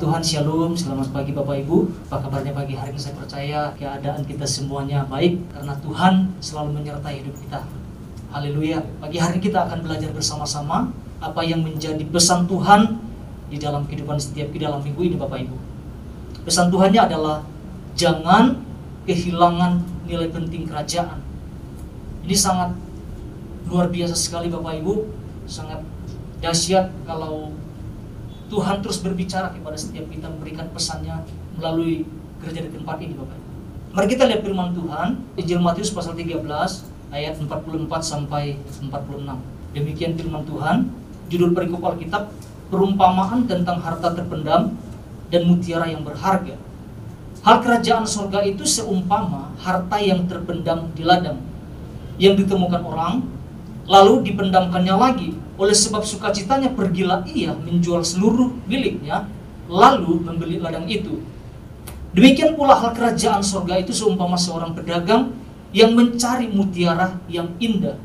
Tuhan, Shalom, selamat pagi Bapak Ibu. Apa kabarnya pagi? Hari ini saya percaya keadaan kita semuanya baik Karena Tuhan selalu menyertai hidup kita. Haleluya. Pagi hari kita akan belajar bersama-sama Apa yang menjadi pesan Tuhan Di dalam kehidupan setiap di dalam minggu ini Bapak Ibu. Pesan Tuhannya adalah Jangan kehilangan nilai penting kerajaan. Ini sangat luar biasa sekali Bapak Ibu. Sangat dahsyat kalau Tuhan terus berbicara kepada setiap kita memberikan pesannya melalui gereja di tempat ini Bapak. Mari kita lihat firman Tuhan Injil Matius pasal 13 ayat 44 sampai 46. Demikian firman Tuhan, judul perikop Alkitab perumpamaan tentang harta terpendam dan mutiara yang berharga. Hal kerajaan sorga itu seumpama harta yang terpendam di ladang yang ditemukan orang lalu dipendamkannya lagi oleh sebab sukacitanya pergilah ia menjual seluruh miliknya, lalu membeli ladang itu. Demikian pula hal kerajaan sorga itu seumpama seorang pedagang yang mencari mutiara yang indah.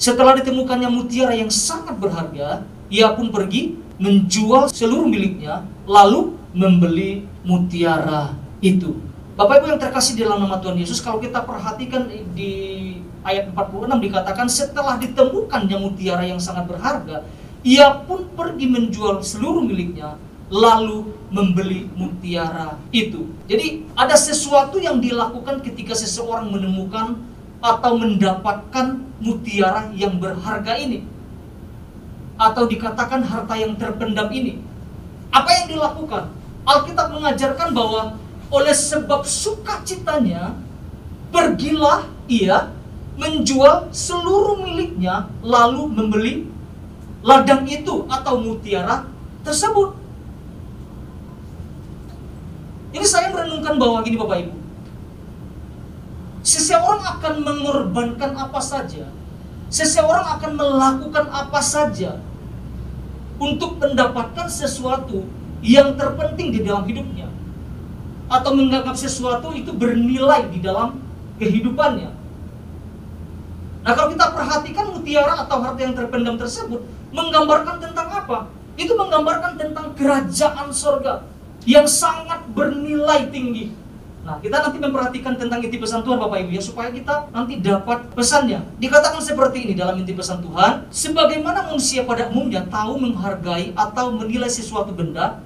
Setelah ditemukannya mutiara yang sangat berharga, ia pun pergi menjual seluruh miliknya, lalu membeli mutiara itu. Bapak Ibu yang terkasih di dalam nama Tuhan Yesus, kalau kita perhatikan di ayat 46 dikatakan setelah ditemukannya mutiara yang sangat berharga, ia pun pergi menjual seluruh miliknya lalu membeli mutiara itu. Jadi ada sesuatu yang dilakukan ketika seseorang menemukan atau mendapatkan mutiara yang berharga ini. Atau dikatakan harta yang terpendam ini. Apa yang dilakukan? Alkitab mengajarkan bahwa oleh sebab sukacitanya pergilah ia menjual seluruh miliknya lalu membeli ladang itu atau mutiara tersebut. Ini saya merenungkan bahwa gini Bapak Ibu. Seseorang akan mengorbankan apa saja. Seseorang akan melakukan apa saja untuk mendapatkan sesuatu yang terpenting di dalam hidupnya. Atau menganggap sesuatu itu bernilai di dalam kehidupannya. Nah kalau kita perhatikan mutiara atau harta yang terpendam tersebut menggambarkan tentang apa? Itu menggambarkan tentang kerajaan sorga yang sangat bernilai tinggi. Nah, kita nanti memperhatikan tentang inti pesan Tuhan Bapak Ibu ya supaya kita nanti dapat pesannya. Dikatakan seperti ini dalam inti pesan Tuhan, sebagaimana manusia pada umumnya tahu menghargai atau menilai sesuatu benda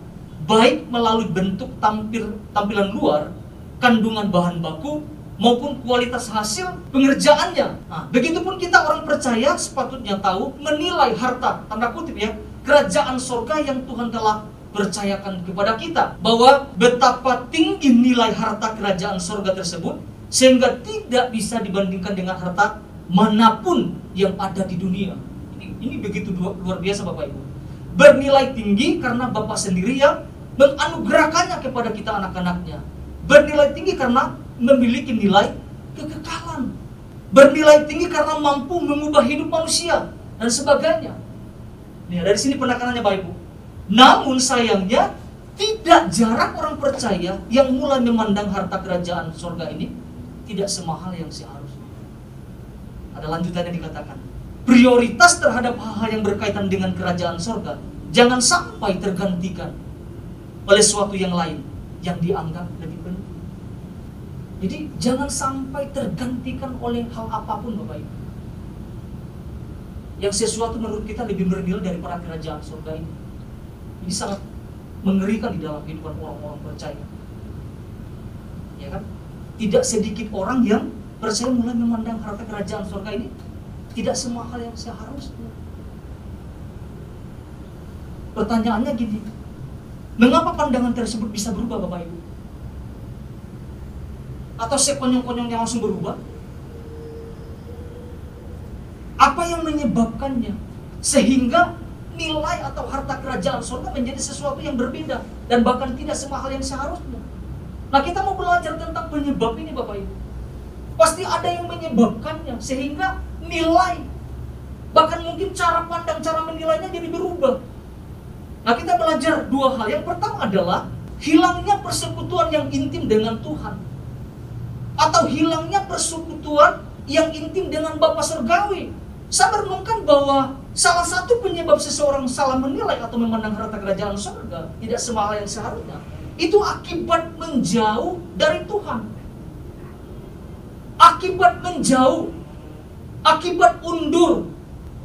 baik melalui bentuk tampil tampilan luar, kandungan bahan baku maupun kualitas hasil pengerjaannya. Nah, begitupun kita orang percaya sepatutnya tahu menilai harta tanda kutip ya kerajaan surga yang Tuhan telah percayakan kepada kita bahwa betapa tinggi nilai harta kerajaan surga tersebut sehingga tidak bisa dibandingkan dengan harta mana pun yang ada di dunia. Ini, ini begitu luar biasa Bapak Ibu. Bernilai tinggi karena Bapak sendiri yang menganugerahkannya kepada kita anak-anaknya. Bernilai tinggi karena memiliki nilai kekekalan. Bernilai tinggi karena mampu mengubah hidup manusia dan sebagainya. Nih, dari sini penekanannya Bapak Ibu. Namun sayangnya tidak jarang orang percaya yang mulai memandang harta kerajaan surga ini tidak semahal yang seharusnya. Ada lanjutannya dikatakan, prioritas terhadap hal-hal yang berkaitan dengan kerajaan surga jangan sampai tergantikan oleh suatu yang lain yang dianggap lebih jadi jangan sampai tergantikan oleh hal apa pun Bapak Ibu. Yang sesuatu menurut kita lebih bernilai daripada kerajaan surga ini. Ini sangat mengerikan di dalam kehidupan orang-orang percaya. Ya kan? Tidak sedikit orang yang percaya mulai memandang harta kerajaan surga ini tidak semua hal yang seharusnya. Pertanyaannya gini, mengapa pandangan tersebut bisa berubah Bapak Ibu? Atau sekonyong-konyongnya langsung berubah? Apa yang menyebabkannya sehingga nilai atau harta kerajaan surga menjadi sesuatu yang berbeda dan bahkan tidak semahal yang seharusnya. Nah kita mau belajar tentang penyebab ini Bapak Ibu. Pasti ada yang menyebabkannya sehingga nilai bahkan mungkin cara pandang, cara menilainya jadi berubah. Nah kita belajar dua hal. Yang pertama adalah hilangnya persekutuan yang intim dengan Tuhan atau hilangnya persekutuan yang intim dengan Bapa Surgawi. Saya merenungkan bahwa salah satu penyebab seseorang salah menilai atau memandang harta kerajaan surga tidak semala yang seharusnya itu akibat menjauh dari Tuhan. Akibat menjauh, akibat undur,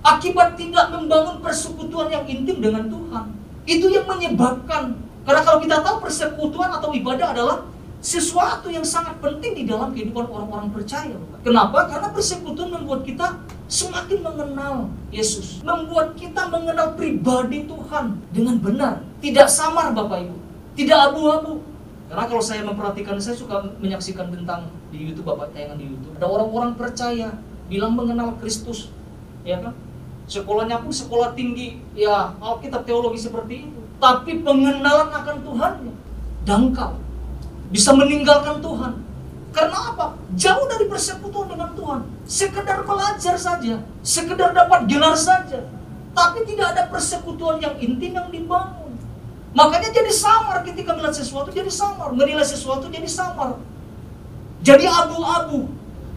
akibat tidak membangun persekutuan yang intim dengan Tuhan. Itu yang menyebabkan karena kalau kita tahu persekutuan atau ibadah adalah sesuatu yang sangat penting di dalam kehidupan orang-orang percaya. Kenapa? Karena persekutuan membuat kita semakin mengenal Yesus. Membuat kita mengenal pribadi Tuhan dengan benar. Tidak samar Bapak Ibu. Tidak abu-abu. Karena kalau saya memperhatikan, saya suka menyaksikan tentang di YouTube, Bapak tayangan di YouTube. Ada orang-orang percaya, bilang mengenal Kristus. Ya kan? Sekolahnya pun sekolah tinggi, ya Alkitab teologi seperti itu. Tapi pengenalan akan Tuhan dangkal bisa meninggalkan Tuhan. Karena apa? Jauh dari persekutuan dengan Tuhan. Sekedar belajar saja, sekedar dapat gelar saja. Tapi tidak ada persekutuan yang intim yang dibangun. Makanya jadi samar ketika melihat sesuatu jadi samar, menilai sesuatu jadi samar. Jadi abu-abu.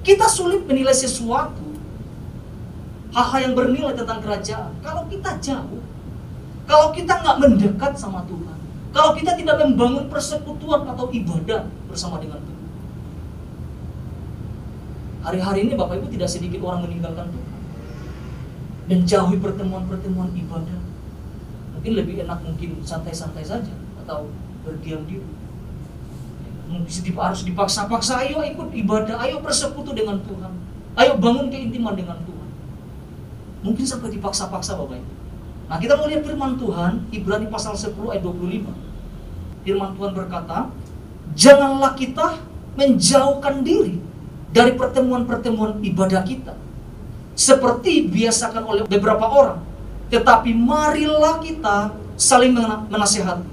Kita sulit menilai sesuatu hal-hal yang bernilai tentang kerajaan. Kalau kita jauh, kalau kita nggak mendekat sama Tuhan, kalau kita tidak membangun persekutuan atau ibadah bersama dengan Tuhan. Hari-hari ini Bapak Ibu tidak sedikit orang meninggalkan Tuhan. Dan jauhi pertemuan-pertemuan ibadah. Mungkin lebih enak mungkin santai-santai saja atau berdiam diri. Mungkin harus dipaksa-paksa, ayo ikut ibadah, ayo persekutu dengan Tuhan. Ayo bangun keintiman dengan Tuhan. Mungkin sampai dipaksa-paksa Bapak Ibu. Nah kita mau lihat firman Tuhan, Ibrani pasal 10 ayat 25. Firman Tuhan berkata, Janganlah kita menjauhkan diri dari pertemuan-pertemuan ibadah kita. Seperti biasakan oleh beberapa orang. Tetapi marilah kita saling menasihati.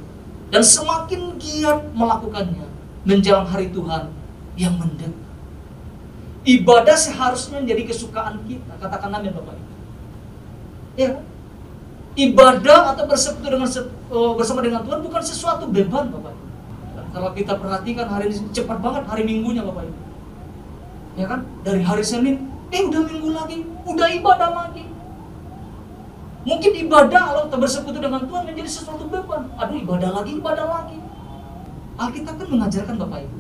Dan semakin giat melakukannya. Menjelang hari Tuhan yang mendekat. Ibadah seharusnya menjadi kesukaan kita. Katakan amin Bapak Ibu. Ya, ibadah atau bersekutu dengan uh, bersama dengan Tuhan bukan sesuatu beban Bapak Ibu. Kalau kita perhatikan hari ini cepat banget hari Minggunya Bapak Ibu. Ya kan? Dari hari Senin, eh udah Minggu lagi, udah ibadah lagi. Mungkin ibadah kalau kita bersekutu dengan Tuhan menjadi sesuatu beban. Aduh ibadah lagi, ibadah lagi. Alkitab kan mengajarkan Bapak Ibu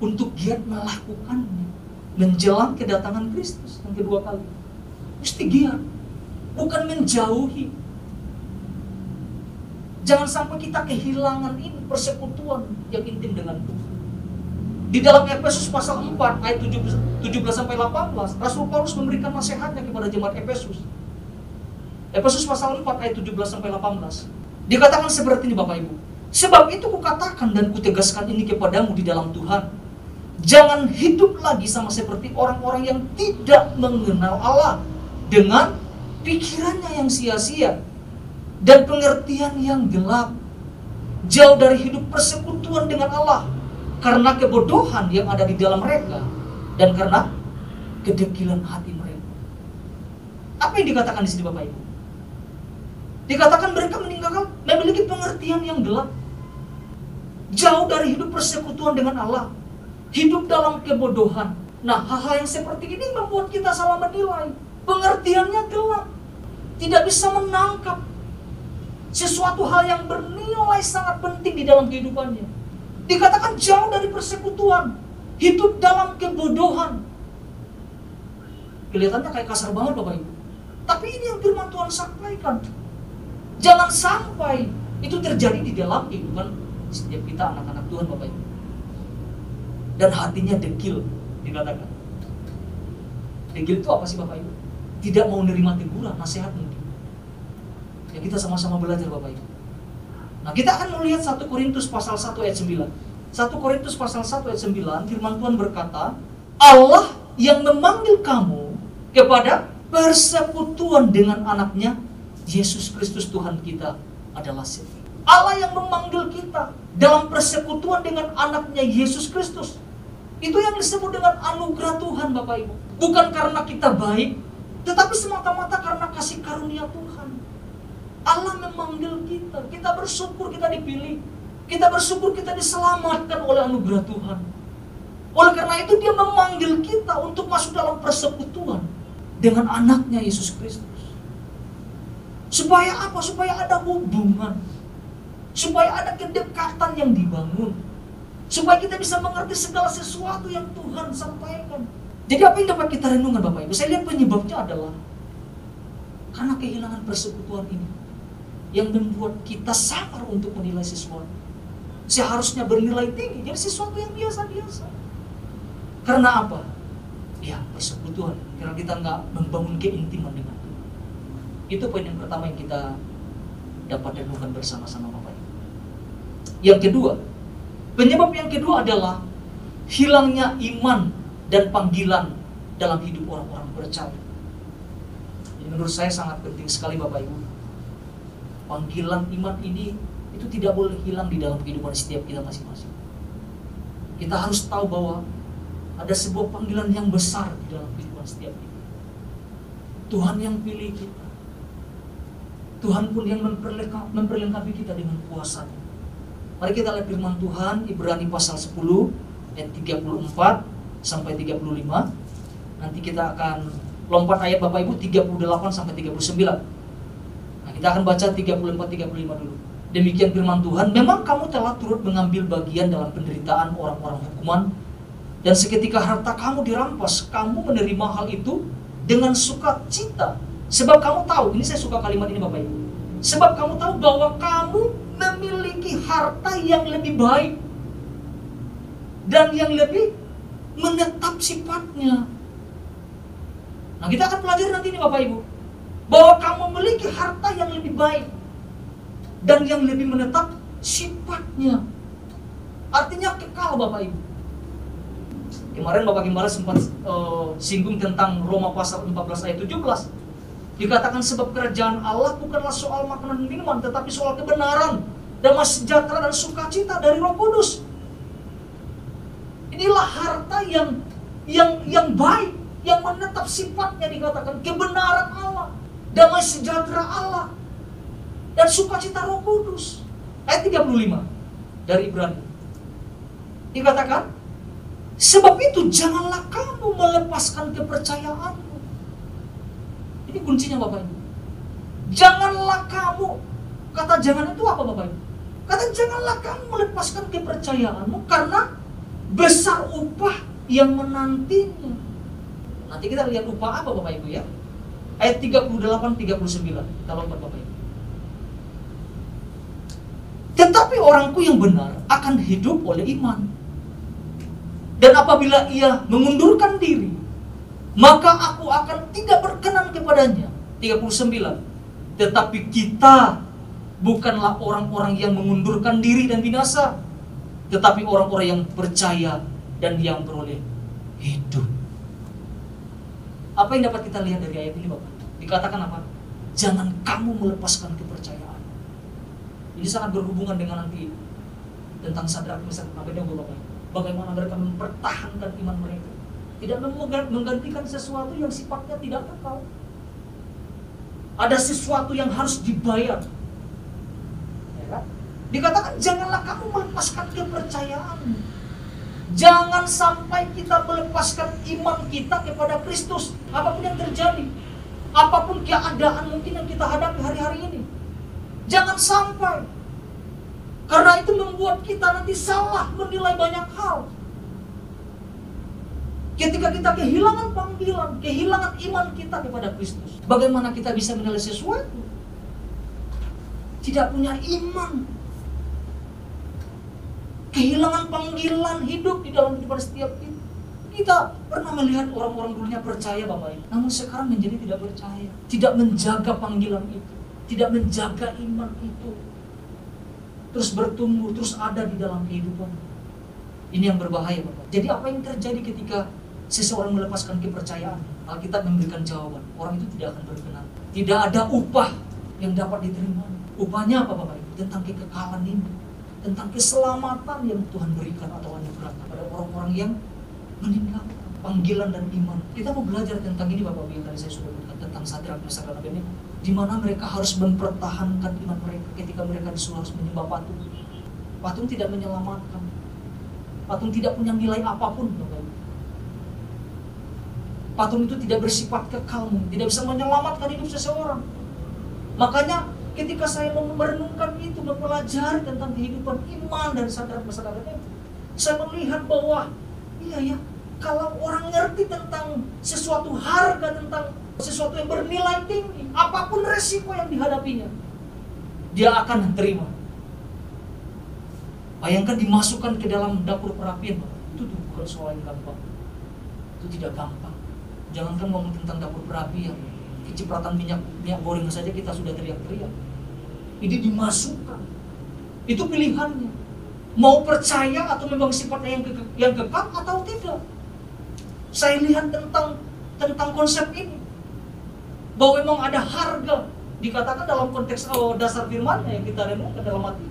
untuk giat melakukannya menjelang kedatangan Kristus yang kedua kali. Mesti giat, bukan menjauhi. Jangan sampai kita kehilangan ini persekutuan yang intim dengan Tuhan. Di dalam Efesus pasal 4 ayat 17, 17 sampai 18, Rasul Paulus memberikan nasihatnya kepada jemaat Efesus. Efesus pasal 4 ayat 17 sampai 18. Dikatakan seperti ini Bapak Ibu. Sebab itu kukatakan dan kutegaskan ini kepadamu di dalam Tuhan. Jangan hidup lagi sama seperti orang-orang yang tidak mengenal Allah dengan pikirannya yang sia-sia dan pengertian yang gelap. Jauh dari hidup persekutuan dengan Allah karena kebodohan yang ada di dalam mereka dan karena kedekilan hati mereka. Apa yang dikatakan di sini Bapak Ibu? Dikatakan mereka meninggalkan memiliki pengertian yang gelap. Jauh dari hidup persekutuan dengan Allah. Hidup dalam kebodohan. Nah, hal-hal yang seperti ini membuat kita salah menilai. Pengertiannya gelap. Tidak bisa menangkap sesuatu hal yang bernilai sangat penting di dalam kehidupannya. Dikatakan jauh dari persekutuan, hidup dalam kebodohan. Kelihatannya kayak kasar banget Bapak Ibu. Tapi ini yang firman Tuhan sampaikan. Jangan sampai itu terjadi di dalam kehidupan setiap kita anak-anak Tuhan Bapak Ibu. Dan hatinya dekil dikatakan. Dekil itu apa sih Bapak Ibu? Tidak mau menerima teguran, nasihat mungkin Ya kita sama-sama belajar Bapak Ibu. Nah kita akan melihat 1 Korintus pasal 1 ayat 9. 1 Korintus pasal 1 ayat 9 firman Tuhan berkata, Allah yang memanggil kamu kepada persekutuan dengan anaknya Yesus Kristus Tuhan kita adalah sini. Allah yang memanggil kita dalam persekutuan dengan anaknya Yesus Kristus. Itu yang disebut dengan anugerah Tuhan Bapak Ibu. Bukan karena kita baik, tetapi semata-mata karena kasih karunia Tuhan. Allah memanggil kita. Kita bersyukur kita dipilih. Kita bersyukur kita diselamatkan oleh anugerah Tuhan. Oleh karena itu dia memanggil kita untuk masuk dalam persekutuan. dengan anaknya Yesus Kristus. Supaya apa? Supaya ada hubungan. Supaya ada kedekatan yang dibangun. Supaya kita bisa mengerti segala sesuatu yang Tuhan sampaikan. Jadi apa yang dapat kita renungkan Bapak Ibu? Saya lihat penyebabnya adalah karena kehilangan persekutuan ini yang membuat kita samar untuk menilai sesuatu. Seharusnya bernilai tinggi, jadi sesuatu yang biasa-biasa. Karena apa? Ya, persekutuan. Karena kita nggak membangun keintiman dengan Tuhan. Itu poin yang pertama yang kita dapat renungkan bersama-sama Bapak Ibu. Yang kedua, penyebab yang kedua adalah hilangnya iman dan panggilan dalam hidup orang-orang percaya. Ini menurut saya sangat penting sekali Bapak Ibu panggilan iman ini itu tidak boleh hilang di dalam kehidupan setiap kita masing-masing. Kita harus tahu bahwa ada sebuah panggilan yang besar di dalam kehidupan setiap kita. Tuhan yang pilih kita. Tuhan pun yang memperlengkapi kita dengan kuasanya. Mari kita lihat firman Tuhan Ibrani pasal 10 ayat 34 sampai 35. Nanti kita akan lompat ayat Bapak Ibu 38 sampai 39. Kita akan baca 34-35 dulu. Demikian firman Tuhan, memang kamu telah turut mengambil bagian dalam penderitaan orang-orang hukuman, dan seketika harta kamu dirampas, kamu menerima hal itu dengan sukacita. Sebab kamu tahu, ini saya suka kalimat ini Bapak Ibu. Sebab kamu tahu bahwa kamu memiliki harta yang lebih baik dan yang lebih menetap sifatnya. Nah kita akan pelajari nanti ini Bapak Ibu bahwa kamu memiliki harta yang lebih baik dan yang lebih menetap sifatnya. Artinya kekal Bapak Ibu. Kemarin Bapak Gimbara sempat uh, singgung tentang Roma pasal 14 ayat 17. Dikatakan sebab kerajaan Allah bukanlah soal makanan dan minuman, tetapi soal kebenaran, damai sejahtera dan sukacita dari Roh Kudus. Inilah harta yang yang yang baik, yang menetap sifatnya dikatakan kebenaran Allah damai sejahtera Allah dan sukacita Roh Kudus. Ayat 35 dari Ibrani. Dikatakan, sebab itu janganlah kamu melepaskan kepercayaanmu. Ini kuncinya Bapak Ibu. Janganlah kamu, kata jangan itu apa Bapak Ibu? Kata janganlah kamu melepaskan kepercayaanmu karena besar upah yang menantinya. Nanti kita lihat upah apa Bapak Ibu ya ayat 38 39 kalau Bapak Ibu. Tetapi orangku yang benar akan hidup oleh iman. Dan apabila ia mengundurkan diri, maka aku akan tidak berkenan kepadanya. 39. Tetapi kita bukanlah orang-orang yang mengundurkan diri dan binasa, tetapi orang-orang yang percaya dan yang beroleh hidup. Apa yang dapat kita lihat dari ayat ini Bapak? Dikatakan apa? Jangan kamu melepaskan kepercayaan. Ini sangat berhubungan dengan nanti tentang sadar misalnya Abednego Bapak. Bagaimana mereka mempertahankan iman mereka. Tidak menggantikan sesuatu yang sifatnya tidak kekal. Ada sesuatu yang harus dibayar. Ya kan? Dikatakan janganlah kamu melepaskan kepercayaan Jangan sampai kita melepaskan iman kita kepada Kristus. Apa pun yang terjadi. Apa pun keadaan mungkin yang kita hadapi hari-hari ini. Jangan sampai. Karena itu membuat kita nanti salah menilai banyak hal. Ketika kita kehilangan panggilan, kehilangan iman kita kepada Kristus. Bagaimana kita bisa menilai sesuatu? Tidak punya iman kehilangan panggilan hidup di dalam kehidupan setiap kita. Kita pernah melihat orang-orang dulunya percaya Bapak Ibu, namun sekarang menjadi tidak percaya, tidak menjaga panggilan itu, tidak menjaga iman itu. Terus bertumbuh, terus ada di dalam kehidupan. Ini yang berbahaya Bapak. Jadi apa yang terjadi ketika seseorang melepaskan kepercayaan? Alkitab memberikan jawaban, orang itu tidak akan berkenan. Tidak ada upah yang dapat diterima. Upahnya apa Bapak Ibu? Tentang kekekalan ini tentang keselamatan yang Tuhan berikan atau anugerah kepada orang-orang yang meninggalkan panggilan dan iman. Kita mau belajar tentang ini Bapak Ibu tadi saya sudah bilang tentang Sadrak Mesak dan Abednego di mana mereka harus mempertahankan iman mereka ketika mereka disuruh harus menyembah patung. Patung tidak menyelamatkan. Patung tidak punya nilai apa pun Bapak Ibu. Patung itu tidak bersifat kekal, tidak bisa menyelamatkan hidup seseorang. Makanya ketika saya merenungkan itu, mempelajari tentang kehidupan iman dan sadar itu, saya melihat bahwa iya ya, kalau orang ngerti tentang sesuatu harga, tentang sesuatu yang bernilai tinggi, apa pun resiko yang dihadapinya, dia akan terima. Bayangkan dimasukkan ke dalam dapur perapian, itu tuh bukan soal yang gampang. Itu tidak gampang. Jangankan ngomong tentang dapur perapian, kecipratan minyak minyak goreng saja kita sudah teriak-teriak. Ini dimasukkan. Itu pilihannya. Mau percaya atau memang sifatnya yang, ke, yang kekal atau tidak. Saya lihat tentang tentang konsep ini. Bahwa memang ada harga dikatakan dalam konteks oh, dasar firmannya yang kita renungkan dalam hati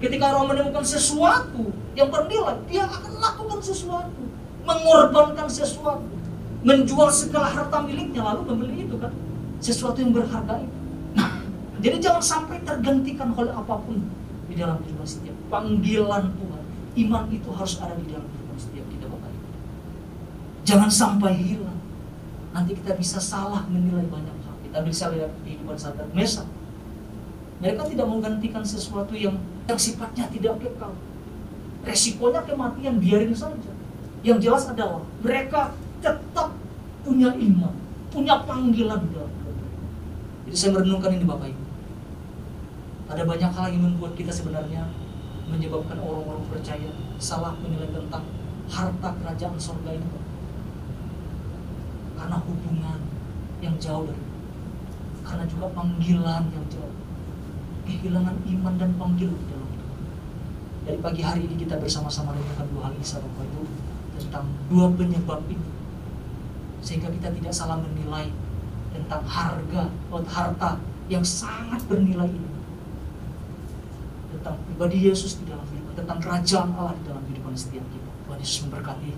Ketika orang menemukan sesuatu yang bernilai, dia akan lakukan sesuatu, mengorbankan sesuatu, menjual segala harta miliknya lalu membeli itu kan sesuatu yang berharga itu. Jadi jangan sampai tergantikan oleh apa pun di dalam kehidupan setiap panggilan Tuhan. Iman itu harus ada di dalam kehidupan setiap kita Bapak Ibu. Jangan sampai hilang. Nanti kita bisa salah menilai banyak hal. Kita bisa lihat kehidupan sahabat Mesa mereka tidak menggantikan sesuatu yang yang sifatnya tidak kekal. Resikonya kematian, biarin saja. Yang jelas adalah mereka tetap punya iman, punya panggilan dalam Jadi saya merenungkan ini Bapak Ibu. Ada banyak hal yang membuat kita sebenarnya menyebabkan orang-orang percaya salah menilai tentang harta kerajaan surga ini. Karena hubungan yang jauh dari karena juga panggilan yang jauh kehilangan iman dan panggilan di dalam Tuhan. Dari pagi hari ini kita bersama-sama renungkan dua hal ini Bapak Ibu tentang dua penyebab ini. Sehingga kita tidak salah menilai tentang harga atau harta yang sangat bernilai ini. Tentang pribadi Yesus di dalam hidup, tentang kerajaan Allah di dalam kehidupan setiap kita. Tuhan Yesus memberkati.